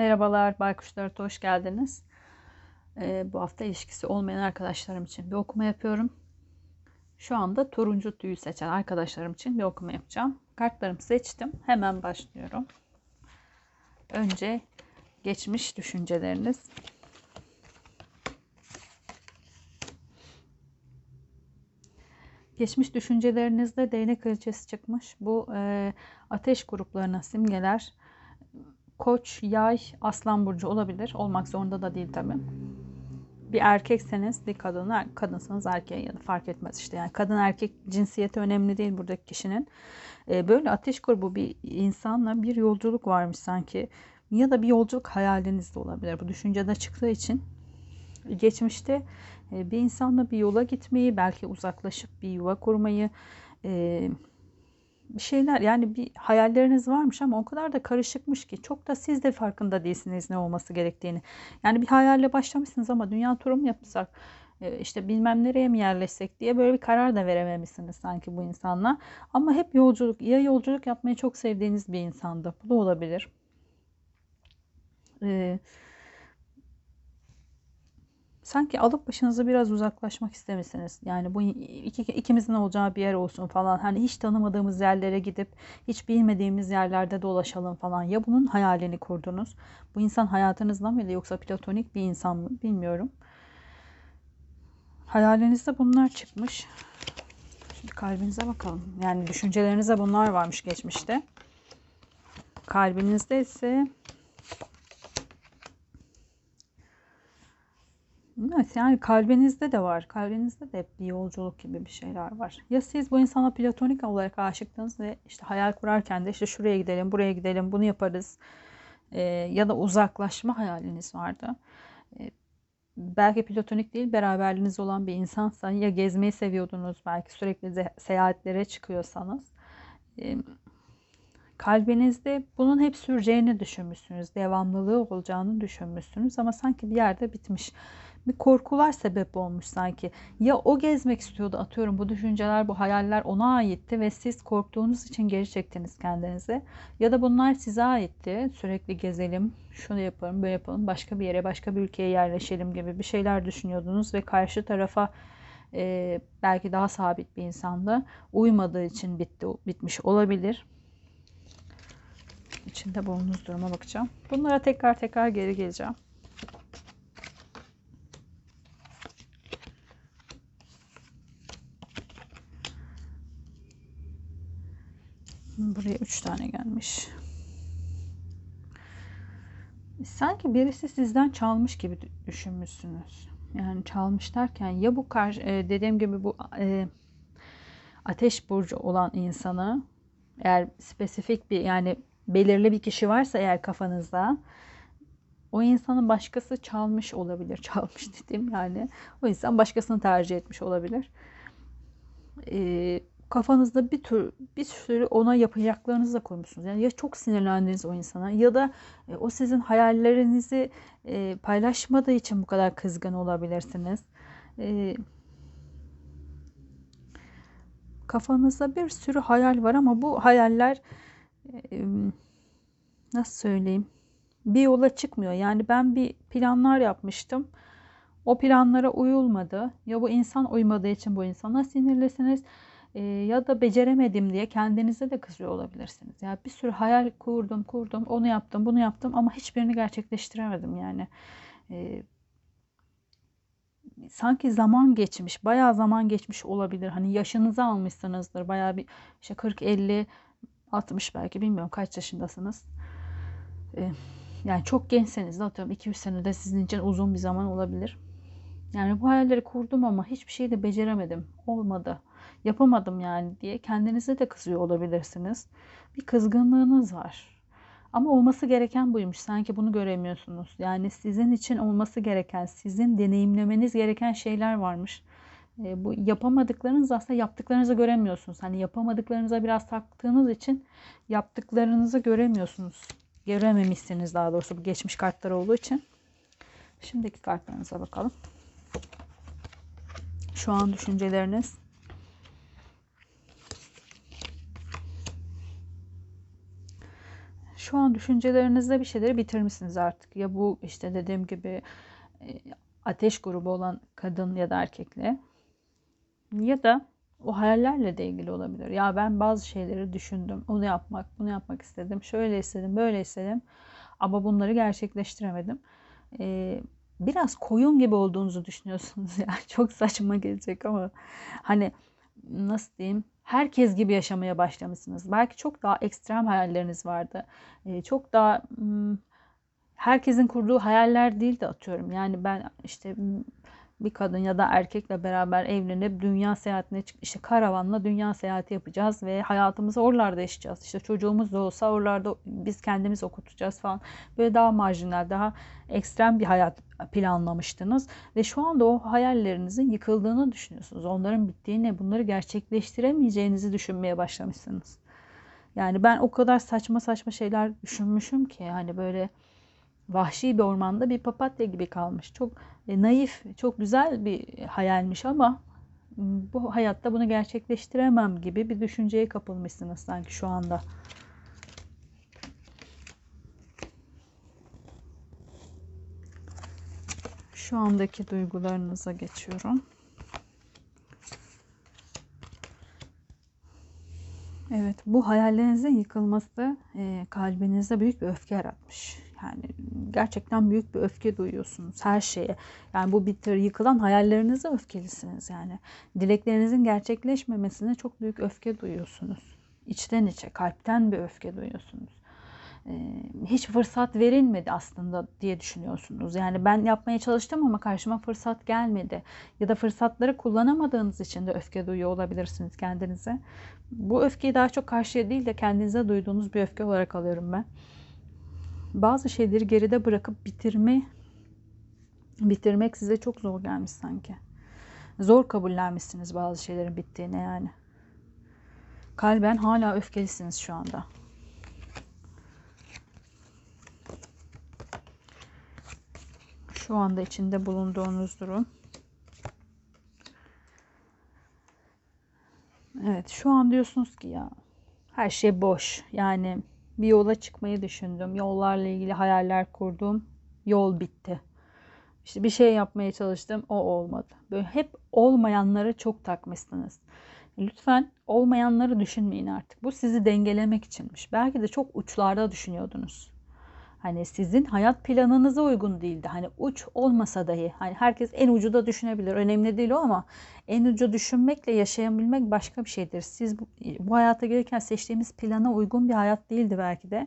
Merhabalar Baykuşlar, hoş geldiniz. Ee, bu hafta ilişkisi olmayan arkadaşlarım için bir okuma yapıyorum. Şu anda turuncu tüyü seçen arkadaşlarım için bir okuma yapacağım. Kartlarımı seçtim. Hemen başlıyorum. Önce geçmiş düşünceleriniz. Geçmiş düşüncelerinizde değnek kraliçesi çıkmış. Bu e, ateş gruplarına simgeler Koç, yay, aslan burcu olabilir. Olmak zorunda da değil tabi. Bir erkekseniz bir kadın, kadınsanız erkeğe ya da fark etmez işte. Yani kadın erkek cinsiyeti önemli değil buradaki kişinin. Ee, böyle ateş grubu bir insanla bir yolculuk varmış sanki. Ya da bir yolculuk hayaliniz de olabilir. Bu düşüncede çıktığı için geçmişte e, bir insanla bir yola gitmeyi, belki uzaklaşıp bir yuva kurmayı, e, bir şeyler yani bir hayalleriniz varmış ama o kadar da karışıkmış ki çok da siz de farkında değilsiniz ne olması gerektiğini. Yani bir hayalle başlamışsınız ama dünya turu mu yapsak e, işte bilmem nereye mi yerleşsek diye böyle bir karar da verememişsiniz sanki bu insanla. Ama hep yolculuk ya yolculuk yapmayı çok sevdiğiniz bir insandı. Bu da olabilir. Ee, sanki alıp başınıza biraz uzaklaşmak istemişsiniz. Yani bu iki, ikimizin olacağı bir yer olsun falan. Hani hiç tanımadığımız yerlere gidip hiç bilmediğimiz yerlerde dolaşalım falan. Ya bunun hayalini kurdunuz. Bu insan hayatınızda mıydı yoksa platonik bir insan mı bilmiyorum. Hayalinizde bunlar çıkmış. Şimdi kalbinize bakalım. Yani düşüncelerinize bunlar varmış geçmişte. Kalbinizde ise Evet yani kalbinizde de var. Kalbinizde de hep bir yolculuk gibi bir şeyler var. Ya siz bu insana platonik olarak aşıktınız ve işte hayal kurarken de işte şuraya gidelim, buraya gidelim, bunu yaparız. Ee, ya da uzaklaşma hayaliniz vardı. Ee, belki platonik değil, beraberliğiniz olan bir insansa ya gezmeyi seviyordunuz, belki sürekli seyahatlere çıkıyorsanız. Ee, kalbinizde bunun hep süreceğini düşünmüşsünüz. Devamlılığı olacağını düşünmüşsünüz ama sanki bir yerde bitmiş bir korkular sebep olmuş sanki. Ya o gezmek istiyordu atıyorum bu düşünceler, bu hayaller ona aitti ve siz korktuğunuz için geri çektiniz kendinizi. Ya da bunlar size aitti. Sürekli gezelim, şunu yapalım, böyle yapalım, başka bir yere, başka bir ülkeye yerleşelim gibi bir şeyler düşünüyordunuz ve karşı tarafa e, belki daha sabit bir insanda uymadığı için bitti, bitmiş olabilir. İçinde bulunduğunuz duruma bakacağım. Bunlara tekrar tekrar geri geleceğim. Buraya üç tane gelmiş. Sanki birisi sizden çalmış gibi düşünmüşsünüz. Yani çalmış derken ya bu karşı e, dediğim gibi bu e, ateş burcu olan insanı eğer spesifik bir yani belirli bir kişi varsa eğer kafanızda o insanın başkası çalmış olabilir. Çalmış dedim yani. O insan başkasını tercih etmiş olabilir. Ee, kafanızda bir tür bir sürü ona yapacaklarınızı da koymuşsunuz. Yani ya çok sinirlendiniz o insana ya da e, o sizin hayallerinizi e, paylaşmadığı için bu kadar kızgın olabilirsiniz. E, kafanızda bir sürü hayal var ama bu hayaller nasıl söyleyeyim bir yola çıkmıyor. Yani ben bir planlar yapmıştım. O planlara uyulmadı. Ya bu insan uymadığı için bu insana sinirlisiniz e, ya da beceremedim diye kendinize de kızıyor olabilirsiniz. Yani bir sürü hayal kurdum, kurdum, onu yaptım, bunu yaptım ama hiçbirini gerçekleştiremedim yani. E, sanki zaman geçmiş, bayağı zaman geçmiş olabilir. Hani yaşınızı almışsınızdır. Bayağı bir işte 40, 50, 60 belki bilmiyorum kaç yaşındasınız. E, yani çok gençseniz de atıyorum 2-3 sene de sizin için uzun bir zaman olabilir. Yani bu hayalleri kurdum ama hiçbir şey de beceremedim. Olmadı yapamadım yani diye kendinize de kızıyor olabilirsiniz. Bir kızgınlığınız var. Ama olması gereken buymuş. Sanki bunu göremiyorsunuz. Yani sizin için olması gereken, sizin deneyimlemeniz gereken şeyler varmış. E, bu yapamadıklarınız aslında yaptıklarınızı göremiyorsunuz. Hani yapamadıklarınıza biraz taktığınız için yaptıklarınızı göremiyorsunuz. Görememişsiniz daha doğrusu bu geçmiş kartlar olduğu için. Şimdiki kartlarınıza bakalım. Şu an düşünceleriniz şu an düşüncelerinizde bir şeyleri bitirmişsiniz artık. Ya bu işte dediğim gibi e, ateş grubu olan kadın ya da erkekle ya da o hayallerle de ilgili olabilir. Ya ben bazı şeyleri düşündüm. Onu yapmak, bunu yapmak istedim. Şöyle istedim, böyle istedim. Ama bunları gerçekleştiremedim. Ee, biraz koyun gibi olduğunuzu düşünüyorsunuz ya. Çok saçma gelecek ama hani nasıl diyeyim? Herkes gibi yaşamaya başlamışsınız. Belki çok daha ekstrem hayalleriniz vardı. Ee, çok daha hmm, herkesin kurduğu hayaller değil de atıyorum. Yani ben işte bir kadın ya da erkekle beraber evlenip dünya seyahatine çık işte karavanla dünya seyahati yapacağız ve hayatımızı oralarda yaşayacağız. İşte çocuğumuz da olsa oralarda biz kendimiz okutacağız falan. Böyle daha marjinal, daha ekstrem bir hayat planlamıştınız ve şu anda o hayallerinizin yıkıldığını düşünüyorsunuz. Onların bittiğini, bunları gerçekleştiremeyeceğinizi düşünmeye başlamışsınız. Yani ben o kadar saçma saçma şeyler düşünmüşüm ki yani böyle vahşi bir ormanda bir papatya gibi kalmış. Çok e, naif, çok güzel bir hayalmiş ama bu hayatta bunu gerçekleştiremem gibi bir düşünceye kapılmışsınız sanki şu anda. Şu andaki duygularınıza geçiyorum. Evet, bu hayallerinizin yıkılması e, kalbinizde büyük bir öfke yaratmış. Yani gerçekten büyük bir öfke duyuyorsunuz her şeye. Yani bu bitir yıkılan hayallerinize öfkelisiniz yani. Dileklerinizin gerçekleşmemesine çok büyük öfke duyuyorsunuz. İçten içe, kalpten bir öfke duyuyorsunuz. Ee, hiç fırsat verilmedi aslında diye düşünüyorsunuz. Yani ben yapmaya çalıştım ama karşıma fırsat gelmedi. Ya da fırsatları kullanamadığınız için de öfke duyuyor olabilirsiniz kendinize. Bu öfkeyi daha çok karşıya değil de kendinize duyduğunuz bir öfke olarak alıyorum ben bazı şeyleri geride bırakıp bitirme bitirmek size çok zor gelmiş sanki. Zor kabullenmişsiniz bazı şeylerin bittiğine yani. Kalben hala öfkelisiniz şu anda. Şu anda içinde bulunduğunuz durum. Evet şu an diyorsunuz ki ya her şey boş. Yani bir yola çıkmayı düşündüm. Yollarla ilgili hayaller kurdum. Yol bitti. İşte bir şey yapmaya çalıştım. O olmadı. Böyle hep olmayanları çok takmışsınız. Lütfen olmayanları düşünmeyin artık. Bu sizi dengelemek içinmiş. Belki de çok uçlarda düşünüyordunuz. Hani sizin hayat planınıza uygun değildi. Hani uç olmasa dahi hani herkes en ucu da düşünebilir. Önemli değil o ama en ucu düşünmekle yaşayabilmek başka bir şeydir. Siz bu, bu hayata gelirken seçtiğimiz plana uygun bir hayat değildi belki de.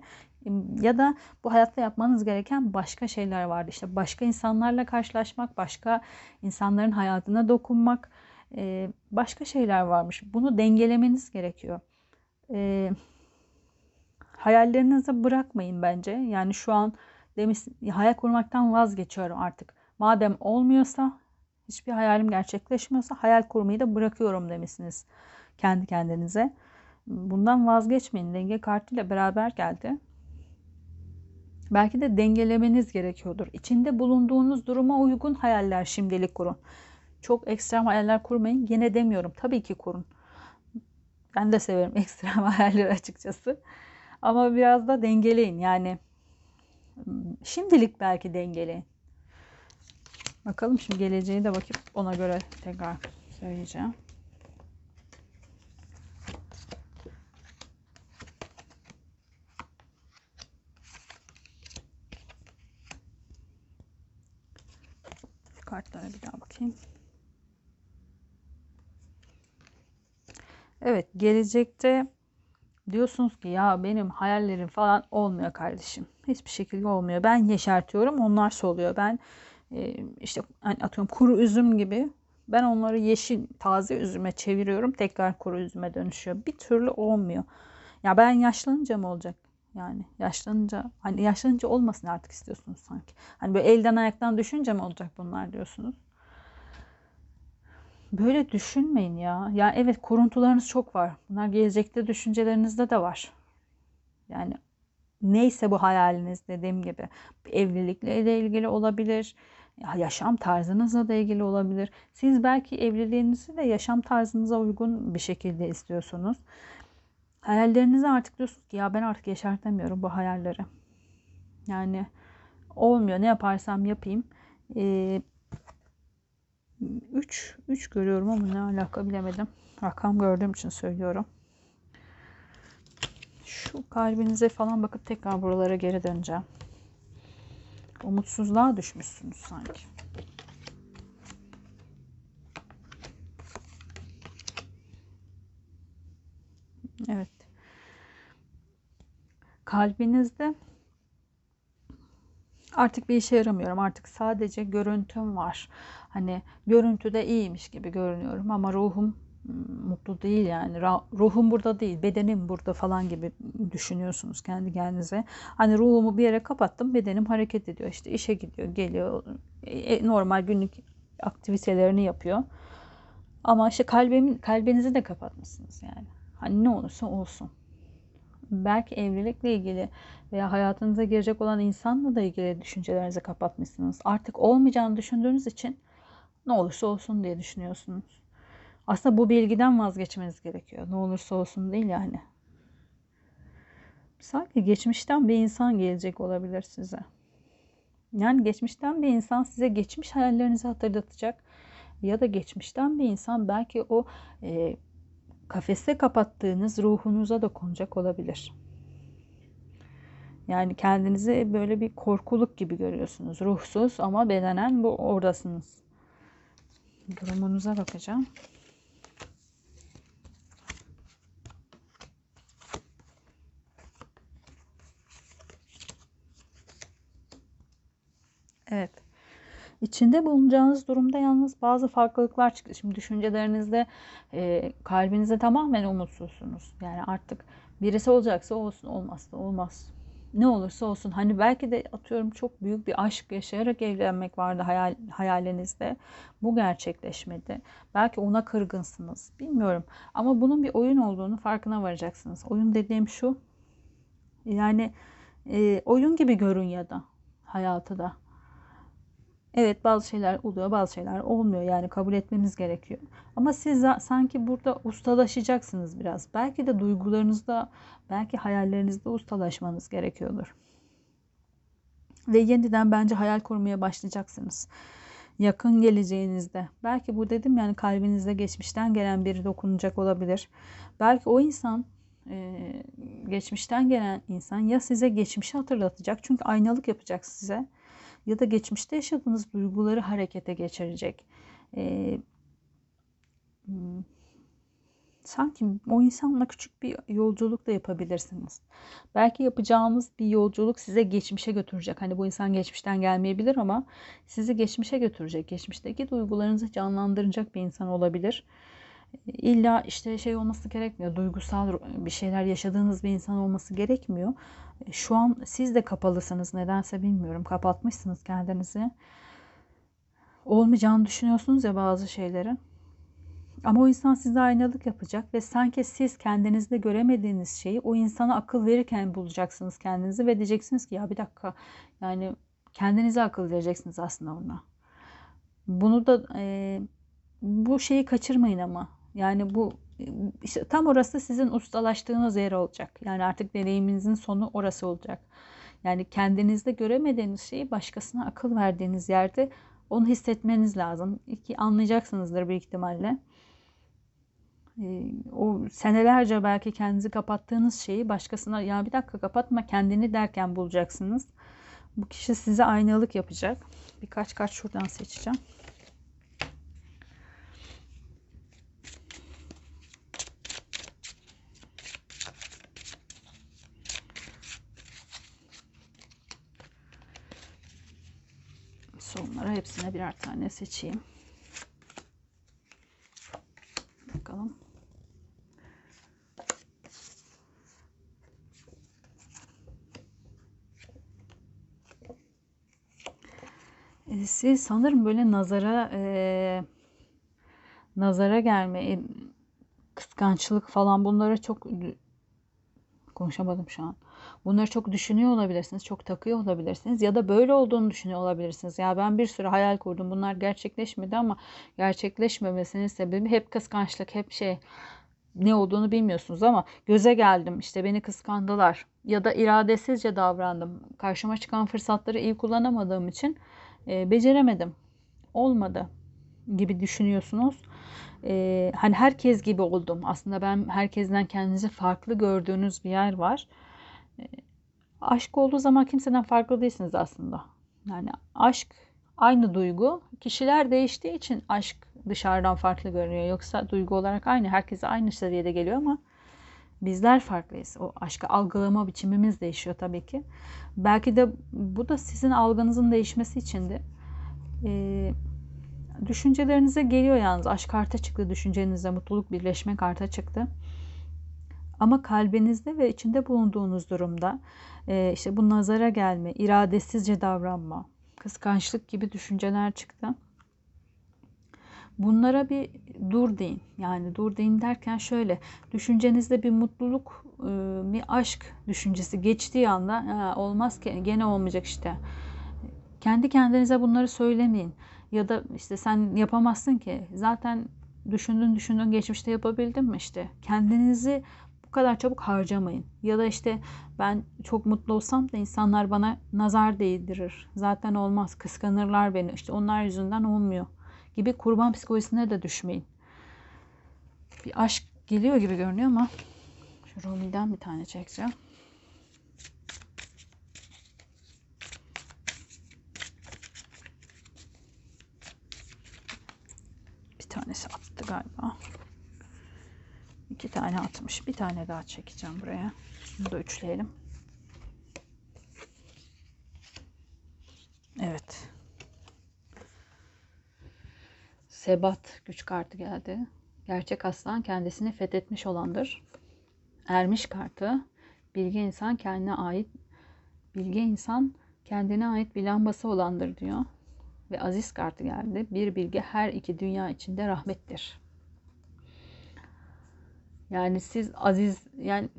Ya da bu hayatta yapmanız gereken başka şeyler vardı. İşte başka insanlarla karşılaşmak, başka insanların hayatına dokunmak, başka şeyler varmış. Bunu dengelemeniz gerekiyor. Hayallerinizi bırakmayın bence. Yani şu an demiş hayal kurmaktan vazgeçiyorum artık. Madem olmuyorsa hiçbir hayalim gerçekleşmiyorsa hayal kurmayı da bırakıyorum demişsiniz kendi kendinize. Bundan vazgeçmeyin. Denge kartıyla beraber geldi. Belki de dengelemeniz gerekiyordur. İçinde bulunduğunuz duruma uygun hayaller şimdilik kurun. Çok ekstrem hayaller kurmayın. Yine demiyorum. Tabii ki kurun. Ben de severim ekstrem hayaller açıkçası. Ama biraz da dengeleyin. Yani şimdilik belki dengeleyin. Bakalım şimdi geleceği de bakıp ona göre tekrar söyleyeceğim. kartlara bir daha bakayım. Evet, gelecekte Diyorsunuz ki ya benim hayallerim falan olmuyor kardeşim. Hiçbir şekilde olmuyor. Ben yeşertiyorum onlar soluyor. Ben e, işte hani atıyorum kuru üzüm gibi ben onları yeşil taze üzüme çeviriyorum. Tekrar kuru üzüme dönüşüyor. Bir türlü olmuyor. Ya ben yaşlanınca mı olacak? Yani yaşlanınca hani yaşlanınca olmasın artık istiyorsunuz sanki. Hani böyle elden ayaktan düşünce mi olacak bunlar diyorsunuz. Böyle düşünmeyin ya. Ya evet kuruntularınız çok var. Bunlar gelecekte düşüncelerinizde de var. Yani neyse bu hayaliniz dediğim gibi evlilikle de ilgili olabilir. Yaşam tarzınızla da ilgili olabilir. Siz belki evliliğinizi de yaşam tarzınıza uygun bir şekilde istiyorsunuz. hayallerinizi artık diyorsunuz ki ya ben artık yaşartamıyorum bu hayalleri. Yani olmuyor ne yaparsam yapayım. 3 ee, 3 görüyorum ama ne alaka bilemedim. Rakam gördüğüm için söylüyorum. Şu kalbinize falan bakıp tekrar buralara geri döneceğim. Umutsuzluğa düşmüşsünüz sanki. Evet. Kalbinizde artık bir işe yaramıyorum. Artık sadece görüntüm var. Hani görüntüde iyiymiş gibi görünüyorum ama ruhum hmm, mutlu değil yani. Ruhum burada değil, bedenim burada falan gibi düşünüyorsunuz kendi kendinize. Hani ruhumu bir yere kapattım, bedenim hareket ediyor. İşte işe gidiyor, geliyor. E, normal günlük aktivitelerini yapıyor. Ama işte kalbimin kalbinizi de kapatmışsınız yani. Hani ne olursa olsun. Belki evlilikle ilgili veya hayatınıza girecek olan insanla da ilgili düşüncelerinizi kapatmışsınız. Artık olmayacağını düşündüğünüz için ne olursa olsun diye düşünüyorsunuz. Aslında bu bilgiden vazgeçmeniz gerekiyor. Ne olursa olsun değil yani. Sanki geçmişten bir insan gelecek olabilir size. Yani geçmişten bir insan size geçmiş hayallerinizi hatırlatacak. Ya da geçmişten bir insan belki o e, kafeste kapattığınız ruhunuza dokunacak olabilir. Yani kendinizi böyle bir korkuluk gibi görüyorsunuz. Ruhsuz ama bedenen bu oradasınız. Durumunuza bakacağım. Evet. İçinde bulunacağınız durumda yalnız bazı farklılıklar çıktı. Şimdi düşüncelerinizde, e, kalbinizde tamamen umutsuzsunuz. Yani artık birisi olacaksa olsun, olmazsa olmaz. Ne olursa olsun. Hani belki de atıyorum çok büyük bir aşk yaşayarak evlenmek vardı hayal, hayalinizde. Bu gerçekleşmedi. Belki ona kırgınsınız. Bilmiyorum. Ama bunun bir oyun olduğunu farkına varacaksınız. Oyun dediğim şu. Yani e, oyun gibi görün ya da hayatı da. Evet bazı şeyler oluyor bazı şeyler olmuyor yani kabul etmemiz gerekiyor. Ama siz sanki burada ustalaşacaksınız biraz. Belki de duygularınızda belki hayallerinizde ustalaşmanız gerekiyordur. Ve yeniden bence hayal kurmaya başlayacaksınız. Yakın geleceğinizde. Belki bu dedim yani kalbinizde geçmişten gelen biri dokunacak olabilir. Belki o insan geçmişten gelen insan ya size geçmişi hatırlatacak çünkü aynalık yapacak size ya da geçmişte yaşadığınız duyguları harekete geçirecek. Ee, hmm, sanki o insanla küçük bir yolculuk da yapabilirsiniz. Belki yapacağınız bir yolculuk size geçmişe götürecek. Hani bu insan geçmişten gelmeyebilir ama sizi geçmişe götürecek. Geçmişteki duygularınızı canlandıracak bir insan olabilir. İlla işte şey olması gerekmiyor. Duygusal bir şeyler yaşadığınız bir insan olması gerekmiyor. Şu an siz de kapalısınız. Nedense bilmiyorum. Kapatmışsınız kendinizi. Olmayacağını düşünüyorsunuz ya bazı şeyleri. Ama o insan size aynalık yapacak ve sanki siz kendinizde göremediğiniz şeyi o insana akıl verirken bulacaksınız kendinizi ve diyeceksiniz ki ya bir dakika yani kendinize akıl vereceksiniz aslında ona. Bunu da e, bu şeyi kaçırmayın ama yani bu işte tam orası sizin ustalaştığınız yer olacak. Yani artık deneyiminizin sonu orası olacak. Yani kendinizde göremediğiniz şeyi başkasına akıl verdiğiniz yerde onu hissetmeniz lazım. Ki anlayacaksınızdır büyük ihtimalle. Ee, o senelerce belki kendinizi kapattığınız şeyi başkasına ya bir dakika kapatma kendini derken bulacaksınız. Bu kişi size aynalık yapacak. Birkaç kart şuradan seçeceğim. Sonlara hepsine birer tane seçeyim. Bakalım. E, siz sanırım böyle nazara e, nazara gelme, kıskançlık falan bunlara çok konuşamadım şu an. Bunları çok düşünüyor olabilirsiniz, çok takıyor olabilirsiniz ya da böyle olduğunu düşünüyor olabilirsiniz. Ya ben bir sürü hayal kurdum. Bunlar gerçekleşmedi ama gerçekleşmemesinin sebebi hep kıskançlık, hep şey ne olduğunu bilmiyorsunuz ama göze geldim işte beni kıskandılar ya da iradesizce davrandım. Karşıma çıkan fırsatları iyi kullanamadığım için e, beceremedim. Olmadı gibi düşünüyorsunuz. E, hani herkes gibi oldum. Aslında ben herkesten kendinizi farklı gördüğünüz bir yer var. Aşk olduğu zaman kimseden farklı değilsiniz aslında. Yani aşk aynı duygu. Kişiler değiştiği için aşk dışarıdan farklı görünüyor. Yoksa duygu olarak aynı. Herkese aynı seviyede geliyor ama bizler farklıyız. O aşkı algılama biçimimiz değişiyor tabii ki. Belki de bu da sizin algınızın değişmesi içindi. Ee, düşüncelerinize geliyor yalnız. Aşk karta çıktı düşüncenizde. Mutluluk birleşme karta çıktı. Ama kalbinizde ve içinde bulunduğunuz durumda e, işte bu nazara gelme, iradesizce davranma, kıskançlık gibi düşünceler çıktı. Bunlara bir dur deyin. Yani dur deyin derken şöyle düşüncenizde bir mutluluk, e, bir aşk düşüncesi geçtiği anda olmaz ki gene olmayacak işte. Kendi kendinize bunları söylemeyin. Ya da işte sen yapamazsın ki. Zaten düşündün düşündün geçmişte yapabildin mi işte. Kendinizi kadar çabuk harcamayın. Ya da işte ben çok mutlu olsam da insanlar bana nazar değdirir. Zaten olmaz. Kıskanırlar beni. İşte onlar yüzünden olmuyor gibi kurban psikolojisine de düşmeyin. Bir aşk geliyor gibi görünüyor ama şu Rumi'den bir tane çekeceğim. Bir tanesi attı galiba. İki tane atmış. Bir tane daha çekeceğim buraya. Bunu da üçleyelim. Evet. Sebat güç kartı geldi. Gerçek aslan kendisini fethetmiş olandır. Ermiş kartı. Bilge insan kendine ait bilge insan kendine ait bir lambası olandır diyor. Ve aziz kartı geldi. Bir bilge her iki dünya içinde rahmettir. Yani siz aziz yani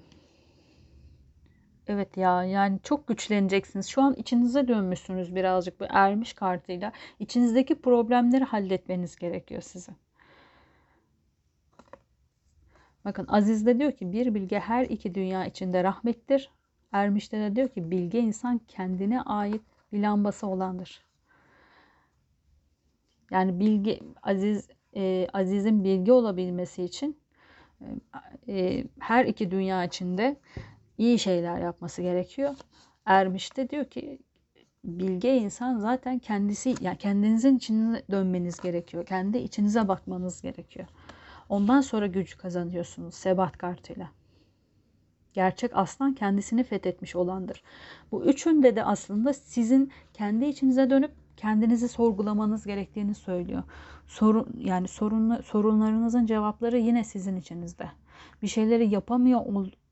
Evet ya yani çok güçleneceksiniz. Şu an içinize dönmüşsünüz birazcık bu ermiş kartıyla. İçinizdeki problemleri halletmeniz gerekiyor sizin. Bakın Aziz de diyor ki bir bilge her iki dünya içinde rahmettir. Ermiş'te de diyor ki bilge insan kendine ait bir lambası olandır. Yani bilgi Aziz e, Aziz'in bilgi olabilmesi için her iki dünya içinde iyi şeyler yapması gerekiyor. Ermiş de diyor ki bilge insan zaten kendisi yani kendinizin içine dönmeniz gerekiyor. Kendi içinize bakmanız gerekiyor. Ondan sonra güç kazanıyorsunuz sebat kartıyla. Gerçek aslan kendisini fethetmiş olandır. Bu üçünde de aslında sizin kendi içinize dönüp kendinizi sorgulamanız gerektiğini söylüyor. Sorun yani sorun, sorunlarınızın cevapları yine sizin içinizde. Bir şeyleri yapamıyor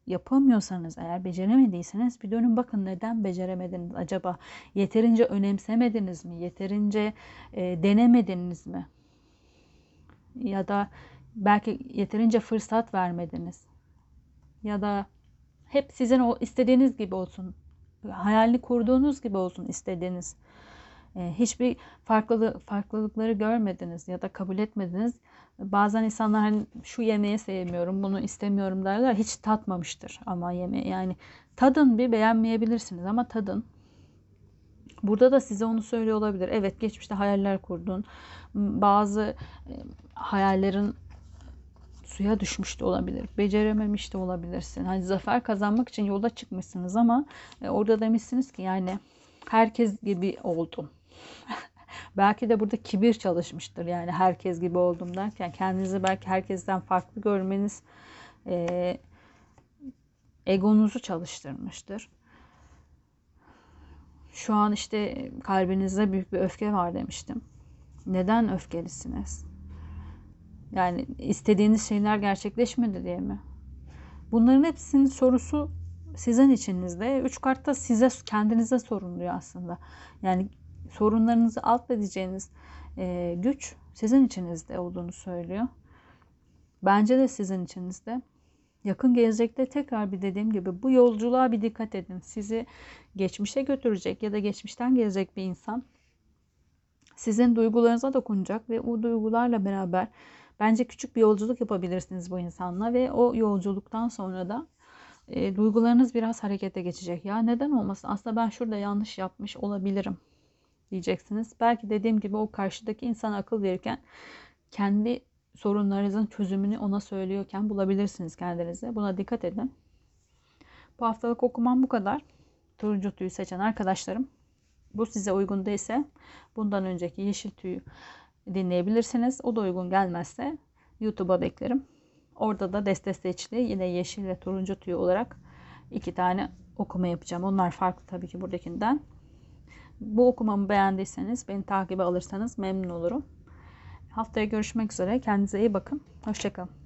yapamıyorsanız eğer beceremediyseniz bir dönün bakın neden beceremediniz acaba? Yeterince önemsemediniz mi? Yeterince e, denemediniz mi? Ya da belki yeterince fırsat vermediniz. Ya da hep sizin o istediğiniz gibi olsun. Hayalini kurduğunuz gibi olsun istediğiniz. E, hiçbir farklılık farklılıkları görmediniz ya da kabul etmediniz Bazen insanlar hani şu yemeği sevmiyorum, bunu istemiyorum derler. Hiç tatmamıştır ama yemeği. Yani tadın bir beğenmeyebilirsiniz ama tadın. Burada da size onu söylüyor olabilir. Evet geçmişte hayaller kurdun. Bazı e, hayallerin suya düşmüş de olabilir. Becerememiş de olabilirsin. Hani zafer kazanmak için yola çıkmışsınız ama e, orada demişsiniz ki yani herkes gibi oldum. Belki de burada kibir çalışmıştır. Yani herkes gibi oldum derken kendinizi belki herkesten farklı görmeniz e, egonuzu çalıştırmıştır. Şu an işte kalbinizde büyük bir öfke var demiştim. Neden öfkelisiniz? Yani istediğiniz şeyler gerçekleşmedi diye mi? Bunların hepsinin sorusu sizin içinizde. Üç kartta size kendinize sorumluyor aslında. Yani sorunlarınızı alt edeceğiniz e, güç sizin içinizde olduğunu söylüyor. Bence de sizin içinizde. Yakın gelecekte tekrar bir dediğim gibi bu yolculuğa bir dikkat edin. Sizi geçmişe götürecek ya da geçmişten gelecek bir insan sizin duygularınıza dokunacak ve o duygularla beraber Bence küçük bir yolculuk yapabilirsiniz bu insanla ve o yolculuktan sonra da e, duygularınız biraz harekete geçecek. Ya neden olmasın? Aslında ben şurada yanlış yapmış olabilirim diyeceksiniz. Belki dediğim gibi o karşıdaki insana akıl verirken kendi sorunlarınızın çözümünü ona söylüyorken bulabilirsiniz kendinize. Buna dikkat edin. Bu haftalık okumam bu kadar. Turuncu tüyü seçen arkadaşlarım. Bu size uygun değilse bundan önceki yeşil tüyü dinleyebilirsiniz. O da uygun gelmezse YouTube'a beklerim. Orada da deste seçili yine yeşil ve turuncu tüyü olarak iki tane okuma yapacağım. Onlar farklı tabii ki buradakinden. Bu okumamı beğendiyseniz beni takibe alırsanız memnun olurum. Haftaya görüşmek üzere. Kendinize iyi bakın. Hoşçakalın.